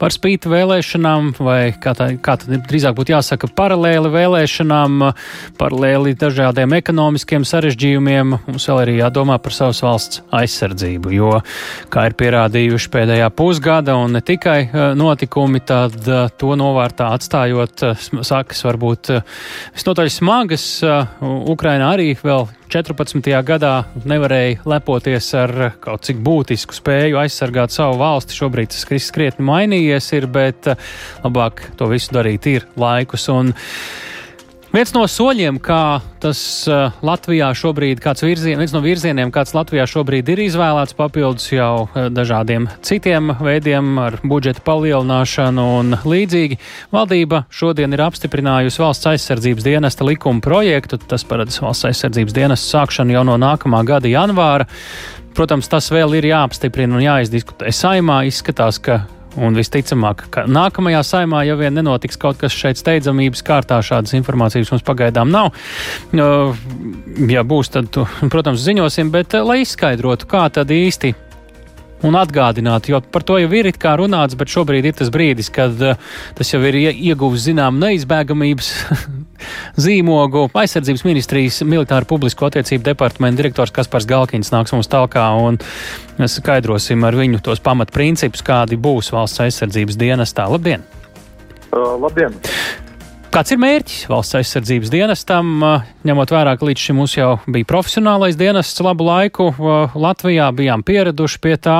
par spīti vēlēšanām, vai kā, tā, kā tad drīzāk būtu jāsaka, paralēli vēlēšanām, paralēli dažādiem ekonomiskiem sarežģījumiem, mums vēl arī jādomā par savas valsts aizsardzību, jo, kā ir pierādījuši pēdējā pusgada un ne tikai eh, notikumi, tad eh, to novārtā atstājot eh, sākas varbūt visnotaļ smagas. Ukraina arī vēl 14. gadā nevarēja lepoties ar kaut cik būtisku spēju aizsargāt savu valsti. Šobrīd tas viss krietni mainījies, ir, bet eh, labāk to visu darīt ir laikus. Un Viens no soļiem, kā tas uh, Latvijā šobrīd, kāds virzien, viens no virzieniem, kāds Latvijā šobrīd ir izvēlēts, papildus jau uh, dažādiem citiem veidiem ar budžeta palielināšanu un līdzīgi, valdība šodien ir apstiprinājusi valsts aizsardzības dienesta likuma projektu. Tas paredz valsts aizsardzības dienesta sākšanu jau no nākamā gada janvāra. Protams, tas vēl ir jāapstiprina un jāizdiskutē saimā. Izskatās, ka Un visticamāk, ka nākamajā saimā, ja vien nenotiks kaut kas šeit steidzamības kārtā, šādas informācijas mums pagaidām nav. Ja būs, tad, protams, ziņosim, bet lai izskaidrotu, kā tad īsti un atgādināt, jo par to jau ir it kā runāts, bet šobrīd ir tas brīdis, kad uh, tas jau ir ieguvis zinām neizbēgamības zīmogu. Aizsardzības ministrijas militāru publisko attiecību departamenta direktors Kaspars Galkins nāks mums talkā un skaidrosim ar viņu tos pamatprincipus, kādi būs valsts aizsardzības dienestā. Labdien! Uh, labdien! Kāds ir mērķis valsts aizsardzības dienestam, ņemot vērā, ka līdz šim mums jau bija profesionālais dienests labu laiku Latvijā, bijām pieraduši pie tā,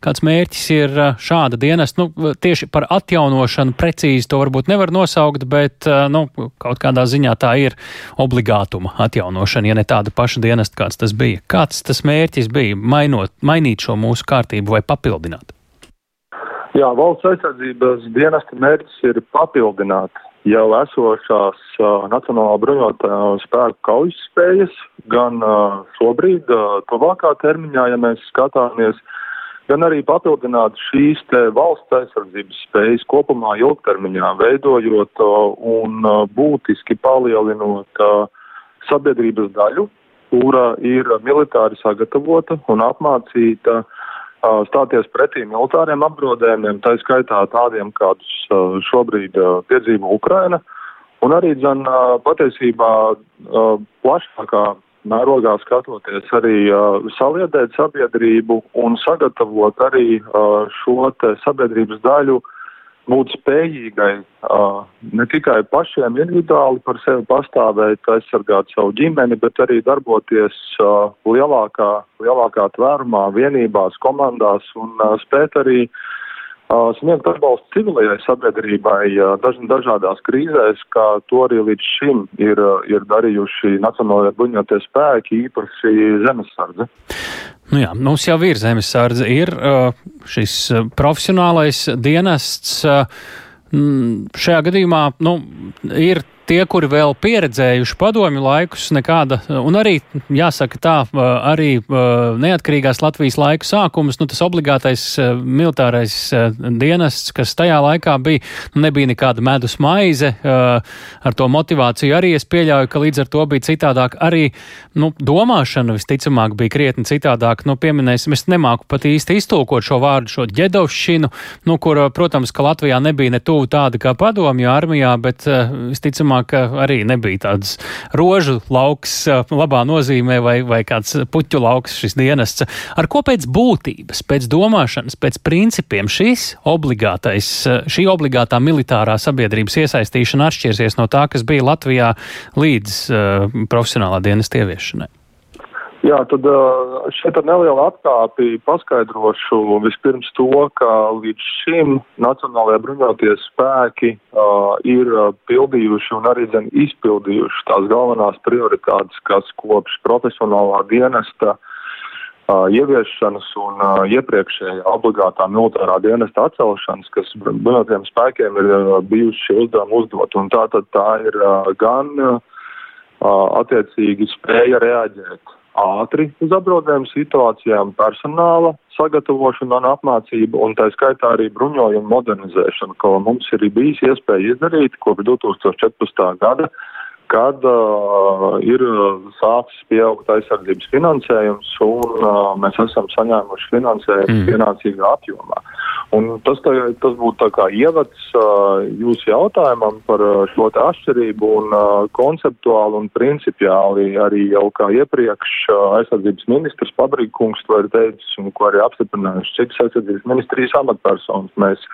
kāds mērķis ir šāda dienesta. Nu, tieši par atjaunošanu precīzi to varbūt nevar nosaukt, bet nu, kaut kādā ziņā tā ir obligātuma atjaunošana, ja ne tāda paša dienesta, kāds tas bija. Kāds tas mērķis bija mainot, mainīt šo mūsu kārtību vai papildināt? Jā, valsts aizsardzības dienesta mērķis ir papildināt jau esošās uh, Nacionālā bruņotā spēku kaujas spējas, gan uh, šobrīd, uh, tuvākā termiņā, ja mēs skatāmies, gan arī papildināt šīs te valsts aizsardzības spējas kopumā ilgtermiņā, veidojot uh, un uh, būtiski palielinot uh, sabiedrības daļu, kura ir militāri sagatavota un apmācīta uh, stāties pretī militāriem apdraudējumiem, tā skaitā tādiem, kādus šobrīd piedzīvo Ukraina, un arī, dzen, patiesībā plašākā mērogā skatoties arī saliedēt sabiedrību un sagatavot arī šo sabiedrības daļu būt spējīgai uh, ne tikai pašiem individuāli par sevi pastāvēt, aizsargāt savu ģimeni, bet arī darboties uh, lielākā, lielākā tvērumā, vienībās, komandās un uh, spēt arī uh, sniegt atbalstu civilajai sabiedrībai daž, dažādās krīzēs, kā to arī līdz šim ir, ir darījuši Nacionālajie bruņotie spēki, īpaši zemesardze. Nu jā, mums jau ir zemesardze, ir šis profesionālais dienests. Šajā gadījumā nu, ir tie, kuri vēl pieredzējuši padomju laikus, nekāda, un arī, jāsaka tā, arī neatkarīgās Latvijas laiku sākums, nu, tas obligātais militārais dienests, kas tajā laikā bija, nu, nebija nekāda medus maize, ar to motivāciju arī es pieļauju, ka līdz ar to bija citādāk arī, nu, domāšana visticamāk bija krietni citādāk, nu, pieminēsim, es nemāku pat īsti iztulkot šo vārdu, šo ģedovšanu, nu, kur, protams, ka Latvijā nebija ne tuvu tāda kā padomju armijā, bet visticamāk, ka arī nebija tāds rožu lauks labā nozīmē vai, vai kāds puķu lauks šis dienests. Ar ko pēc būtības, pēc domāšanas, pēc principiem šis obligātais, šī obligātā militārā sabiedrības iesaistīšana atšķirsies no tā, kas bija Latvijā līdz uh, profesionālā dienesta ieviešanai? Jā, tad šeit ar nelielu atkāpi paskaidrošu vispirms to, ka līdz šim Nacionālajie bruņotie spēki uh, ir pildījuši un arī zem izpildījuši tās galvenās prioritātes, kas kopš profesionālā dienesta uh, ieviešanas un uh, iepriekšējā obligātā militārā dienesta atcelšanas, kas bruņotiem spēkiem ir uh, bijuši uzdevumi uzdot. Un tā tad tā ir uh, gan uh, attiecīgi spēja reaģēt ātri uz apdraudējumu situācijām, personāla sagatavošanu un apmācību, un tā skaitā arī bruņojumu modernizēšanu, ko mums ir bijis iespēja izdarīt kopš 2014. gada, kad uh, ir sācis pieaugt aizsardzības finansējums, un uh, mēs esam saņēmuši finansējumu mm. pienācīgā apjomā. Un tas, tā, tas būtu ievads uh, jūsu jautājumam par uh, šo atšķirību un uh, konceptuāli un principiāli arī jau kā iepriekš aizsardzības ministrs Pabrīkungs to ir teicis un ko arī apstiprinājuši citas aizsardzības ministrijas amatpersonas. Mēs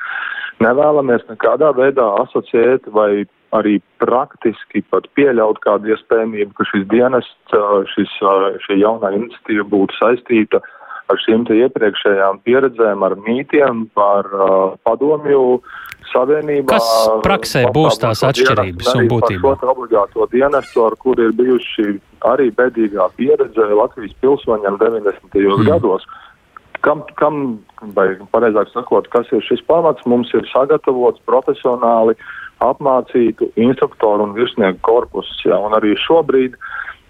nevēlamies nekādā veidā asociēt vai arī praktiski pat pieļaut kādu iespējamību, ka šis dienests, šis, šī jaunā iniciatīva būtu saistīta uh, ar šīm iepriekšējām pieredzēm, ar mītiem par uh, padomju savienībā. Kas praksē būs tās atšķirības un būtība? Šo obligāto dienestu, ar kur ir bijuši arī bedīgā pieredze Latvijas pilsoņiem 90. Mm. gados. Kam, kam, vai pareizāk sakot, kas ir šis pamats, mums ir sagatavots profesionāli apmācītu instruktoru un virsnieku korpus. Ja, un arī šobrīd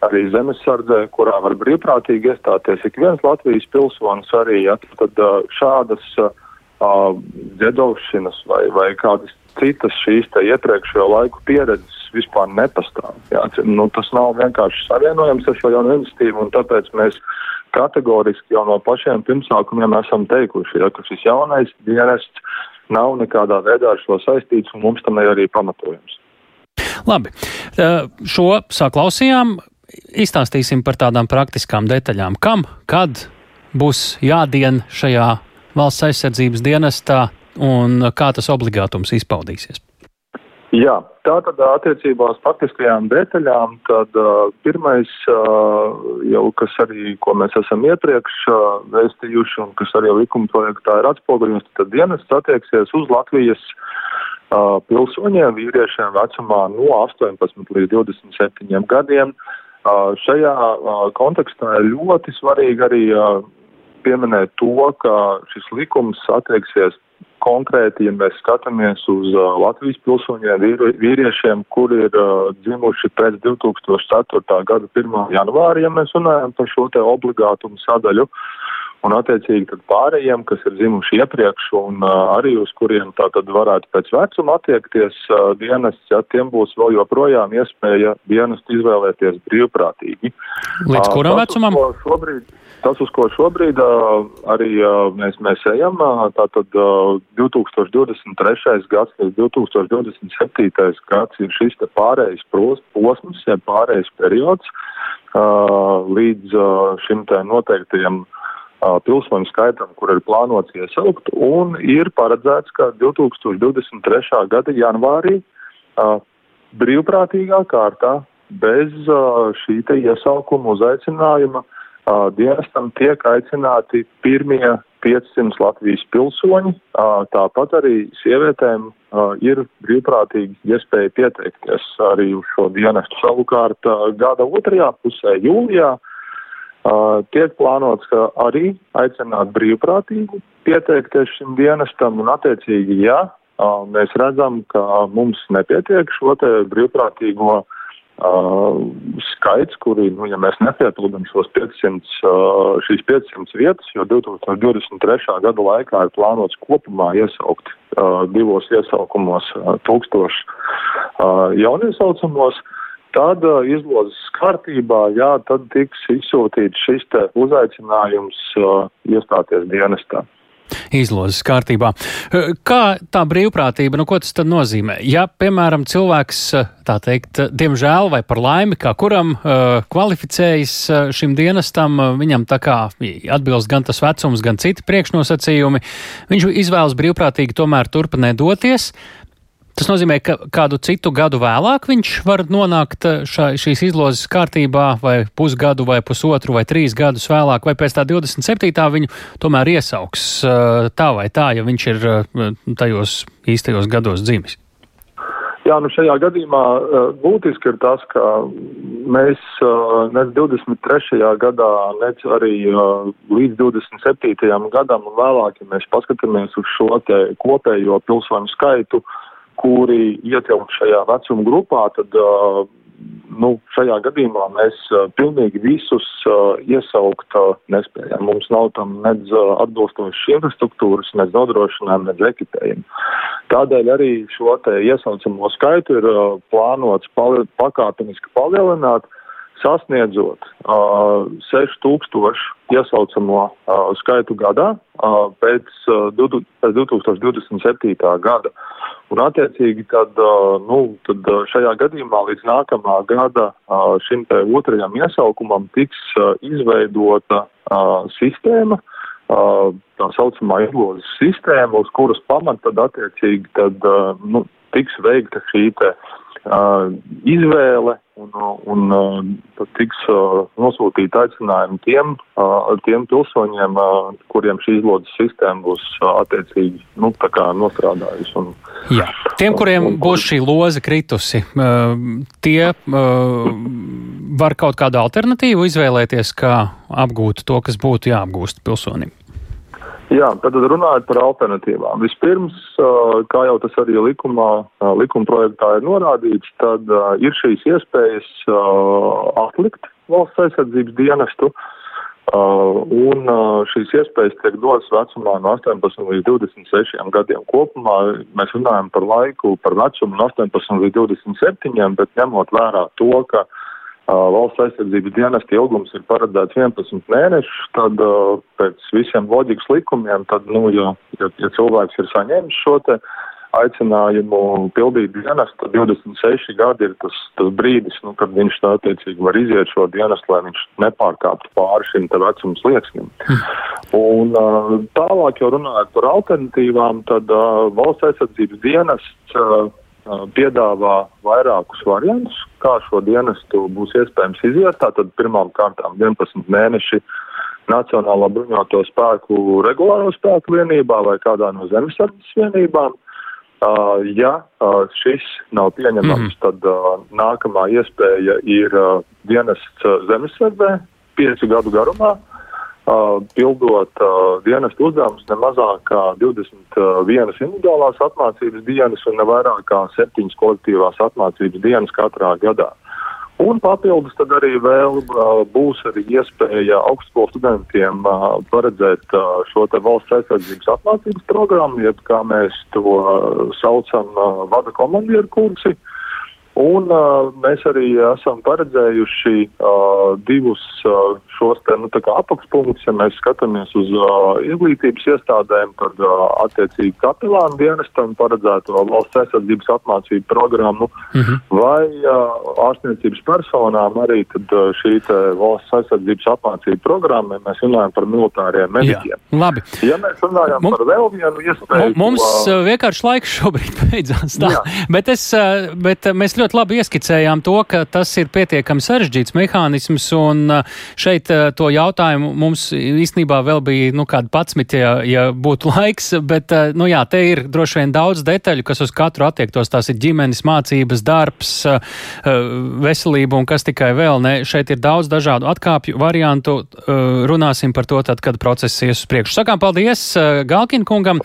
arī zemesardzē, kurā var brīvprātīgi iestāties ik viens Latvijas pilsonis arī, ja, tad šādas uh, dziedaušanas vai, vai kādas citas šīs te iepriekšējo laiku pieredzes vispār nepastāv. Jā. Nu, tas nav vienkārši savienojams ar šo jaunu iniciatīvu, un tāpēc mēs kategoriski jau no pašiem pirmsākumiem esam teikuši, ja, ka šis jaunais dienests nav nekādā veidā ar šo saistīts, un mums tam ir arī pamatojums. Labi, šo saklausījām izstāstīsim par tādām praktiskām detaļām. Kam, kad būs jādien šajā valsts aizsardzības dienestā un kā tas obligātums izpaudīsies? Jā, tā tad attiecībā uz faktiskajām detaļām, tad uh, pirmais, uh, jau kas arī, ko mēs esam iepriekš uh, vēstījuši un kas arī likuma projektā ir atspoguļots, tad dienests attieksies uz Latvijas uh, pilsoņiem, vīriešiem vecumā no 18 līdz 27 gadiem, uh, Šajā kontekstā ļoti svarīgi arī pieminēt to, ka šis likums attieksies konkrēti, ja mēs skatāmies uz Latvijas pilsoņiem, vīriešiem, kuri ir dzimuši pēc 2004. gada 1. janvāra, ja mēs runājam par šo te obligātumu sadaļu. Uh, un attiecīgi tad pārējiem, kas ir zimuši iepriekš un uh, arī uz kuriem tā tad varētu pēc vecuma attiekties uh, dienests, ja tiem būs vēl joprojām iespēja dienestu izvēlēties brīvprātīgi. Līdz kuram uh, vecumam? Šobrīd, tas, uz ko šobrīd uh, arī uh, mēs, mēs ejam, uh, tātad uh, 2023. gads līdz 2027. gads ir šis pārējais posms, ja pārējais periods uh, līdz uh, šim te noteiktajam uh, pilsoņu skaitam, kur ir plānots iesaukt, un ir paredzēts, ka 2023. gada janvārī brīvprātīgā kārtā bez šī te iesaukuma uzaicinājuma dienestam tiek aicināti pirmie 500 Latvijas pilsoņi, tāpat arī sievietēm ir brīvprātīgi iespēja pieteikties arī uz šo dienestu. Savukārt gada otrajā pusē, jūlijā, tiek plānots, ka arī aicināt brīvprātīgi pieteikties šim dienestam un attiecīgi, ja uh, mēs redzam, ka mums nepietiek šo te brīvprātīgo uh, skaits, kuri, nu, ja mēs nepiepildam šos 500, uh, šīs 500 vietas, jo 2023. gada laikā ir plānots kopumā iesaukt uh, divos iesaukumos uh, tūkstoši uh, jauniesaucamos, uh, Tad izlozes kārtībā, jā, tad tiks izsūtīts šis uzaicinājums iestāties dienestā. Izlozes kārtībā. Kā tā brīvprātība, nu ko tas tad nozīmē? Ja, piemēram, cilvēks, tā teikt, diemžēl vai par laimi, kā kuram kvalificējas šim dienestam, viņam tā kā atbilst gan tas vecums, gan citi priekšnosacījumi, viņš izvēlas brīvprātīgi tomēr turpināt doties, Tas nozīmē, ka kādu citu gadu vēlāk viņš var nonākt eh, šā, šīs izlozes kārtībā, vai pusgadu, vai pusotru, vai trīs gadus vēlāk, vai pēc tā 27. viņu tomēr iesauks eh, tā vai tā, ja viņš ir eh, tajos īstajos gados dzimis. Jā, nu šajā gadījumā būtiski ir tas, ka mēs nec 23. gadā, nec arī līdz 27. gadam un vēlāk, ja mēs paskatāmies uz šo kopējo pilsoņu skaitu, uh, kuri ietilpt šajā vecuma grupā, tad uh, nu, šajā gadījumā mēs uh, pilnīgi visus uh, iesaukt uh, nespējam. Mums nav tam nedz uh, atbilstošas infrastruktūras, nedz nodrošinājumu, nedz ekipējumu. Tādēļ arī šo te iesaucamo skaitu ir uh, plānots pali pakāpeniski palielināt. Sasniedzot uh, 6000 iesaucamo uh, skaitu gadā uh, pēc, uh, 2027. gada. Un attiecīgi tad, uh, nu, tad šajā gadījumā līdz nākamā gada uh, šim te otrajam iesaukumam tiks uh, izveidota uh, sistēma, uh, tā saucamā izlozes sistēma, uz kuras pamata tad attiecīgi tad, uh, nu, tiks veikta šī te uh, izvēle un, un uh, tiks nosūtīta aicinājumi tiem, tiem pilsoņiem, kuriem šī izlodes sistēma būs attiecīgi nu, nostrādājusi. Un, Jā. Tiem, kuriem un, būs šī loze kritusi, tie var kaut kādu alternatīvu izvēlēties, kā apgūt to, kas būtu jāapgūst pilsonim. Jā, tad runājot par alternatīvām. Vispirms, kā jau tas arī likumā, likuma projektā ir norādīts, tad ir šīs iespējas atlikt valsts aizsardzības dienestu, un šīs iespējas tiek dotas vecumā no 18 līdz 26 gadiem kopumā. Mēs runājam par laiku, par vecumu no 18 līdz 27, bet ņemot vērā to, ka valsts aizsardzības dienesta ilgums ir paredzēts 11 mēnešus, tad pēc visiem loģikas likumiem, tad, nu, ja, ja, ja cilvēks ir saņēmis šo te aicinājumu pildīt dienestu, tad 26 gadi ir tas, tas brīdis, nu, kad viņš tā attiecīgi var iziet šo dienestu, lai viņš nepārkāptu pāri šim te vecums slieksnim. Un tālāk jau runājot par alternatīvām, tad valsts aizsardzības dienests piedāvā vairākus variantus, kā šo dienestu būs iespējams iziet. Tātad pirmām kārtām 11 mēneši Nacionālā bruņoto spēku regulāro spēku vienībā vai kādā no zemesardzes vienībām. Uh, ja uh, šis nav pieņemams, mm tad uh, nākamā iespēja ir uh, dienests zemesardzē piecu gadu garumā. Uh, pildot dienestu uzdevumus ne mazāk kā 21 individuālās apmācības dienas un ne vairāk kā 7 kolektīvās apmācības dienas katrā gadā. Un papildus tad arī vēl uh, būs arī iespēja augstskolu studentiem uh, paredzēt uh, šo te valsts aizsardzības apmācības programmu, jeb kā mēs to saucam, vada komandieru kursi. Un uh, mēs arī esam paredzējuši uh, divus uh, šos te, nu, apakšpunktus, ja mēs skatāmies uz uh, izglītības iestādēm, tad uh, attiecīgi kapelānu dienestam paredzēto valsts aizsardzības apmācību programmu, uh mhm. -huh. vai uh, ārstniecības personām arī tad, uh, šī valsts aizsardzības apmācību programma, ja mēs runājam par militāriem mediķiem. Jā, labi. Ja mēs runājam mums, par vēl vienu iespēju. Mums uh, vienkārši laiks šobrīd beidzās. Tā. Bet, es, uh, bet mēs ļoti ļoti labi ieskicējām to, ka tas ir pietiekami sarežģīts mehānisms, un uh, šeit uh, to jautājumu mums īstenībā vēl bija, nu, kādi patsmit, ja, ja būtu laiks, bet, uh, nu jā, te ir droši vien daudz detaļu, kas uz katru attiektos. Tās ir ģimenes, mācības, darbs, veselība un kas tikai vēl ne. Šeit ir daudz dažādu atkāpju variantu. Runāsim par to tad, kad process ies uz priekšu. Sakām paldies Galkin kungam,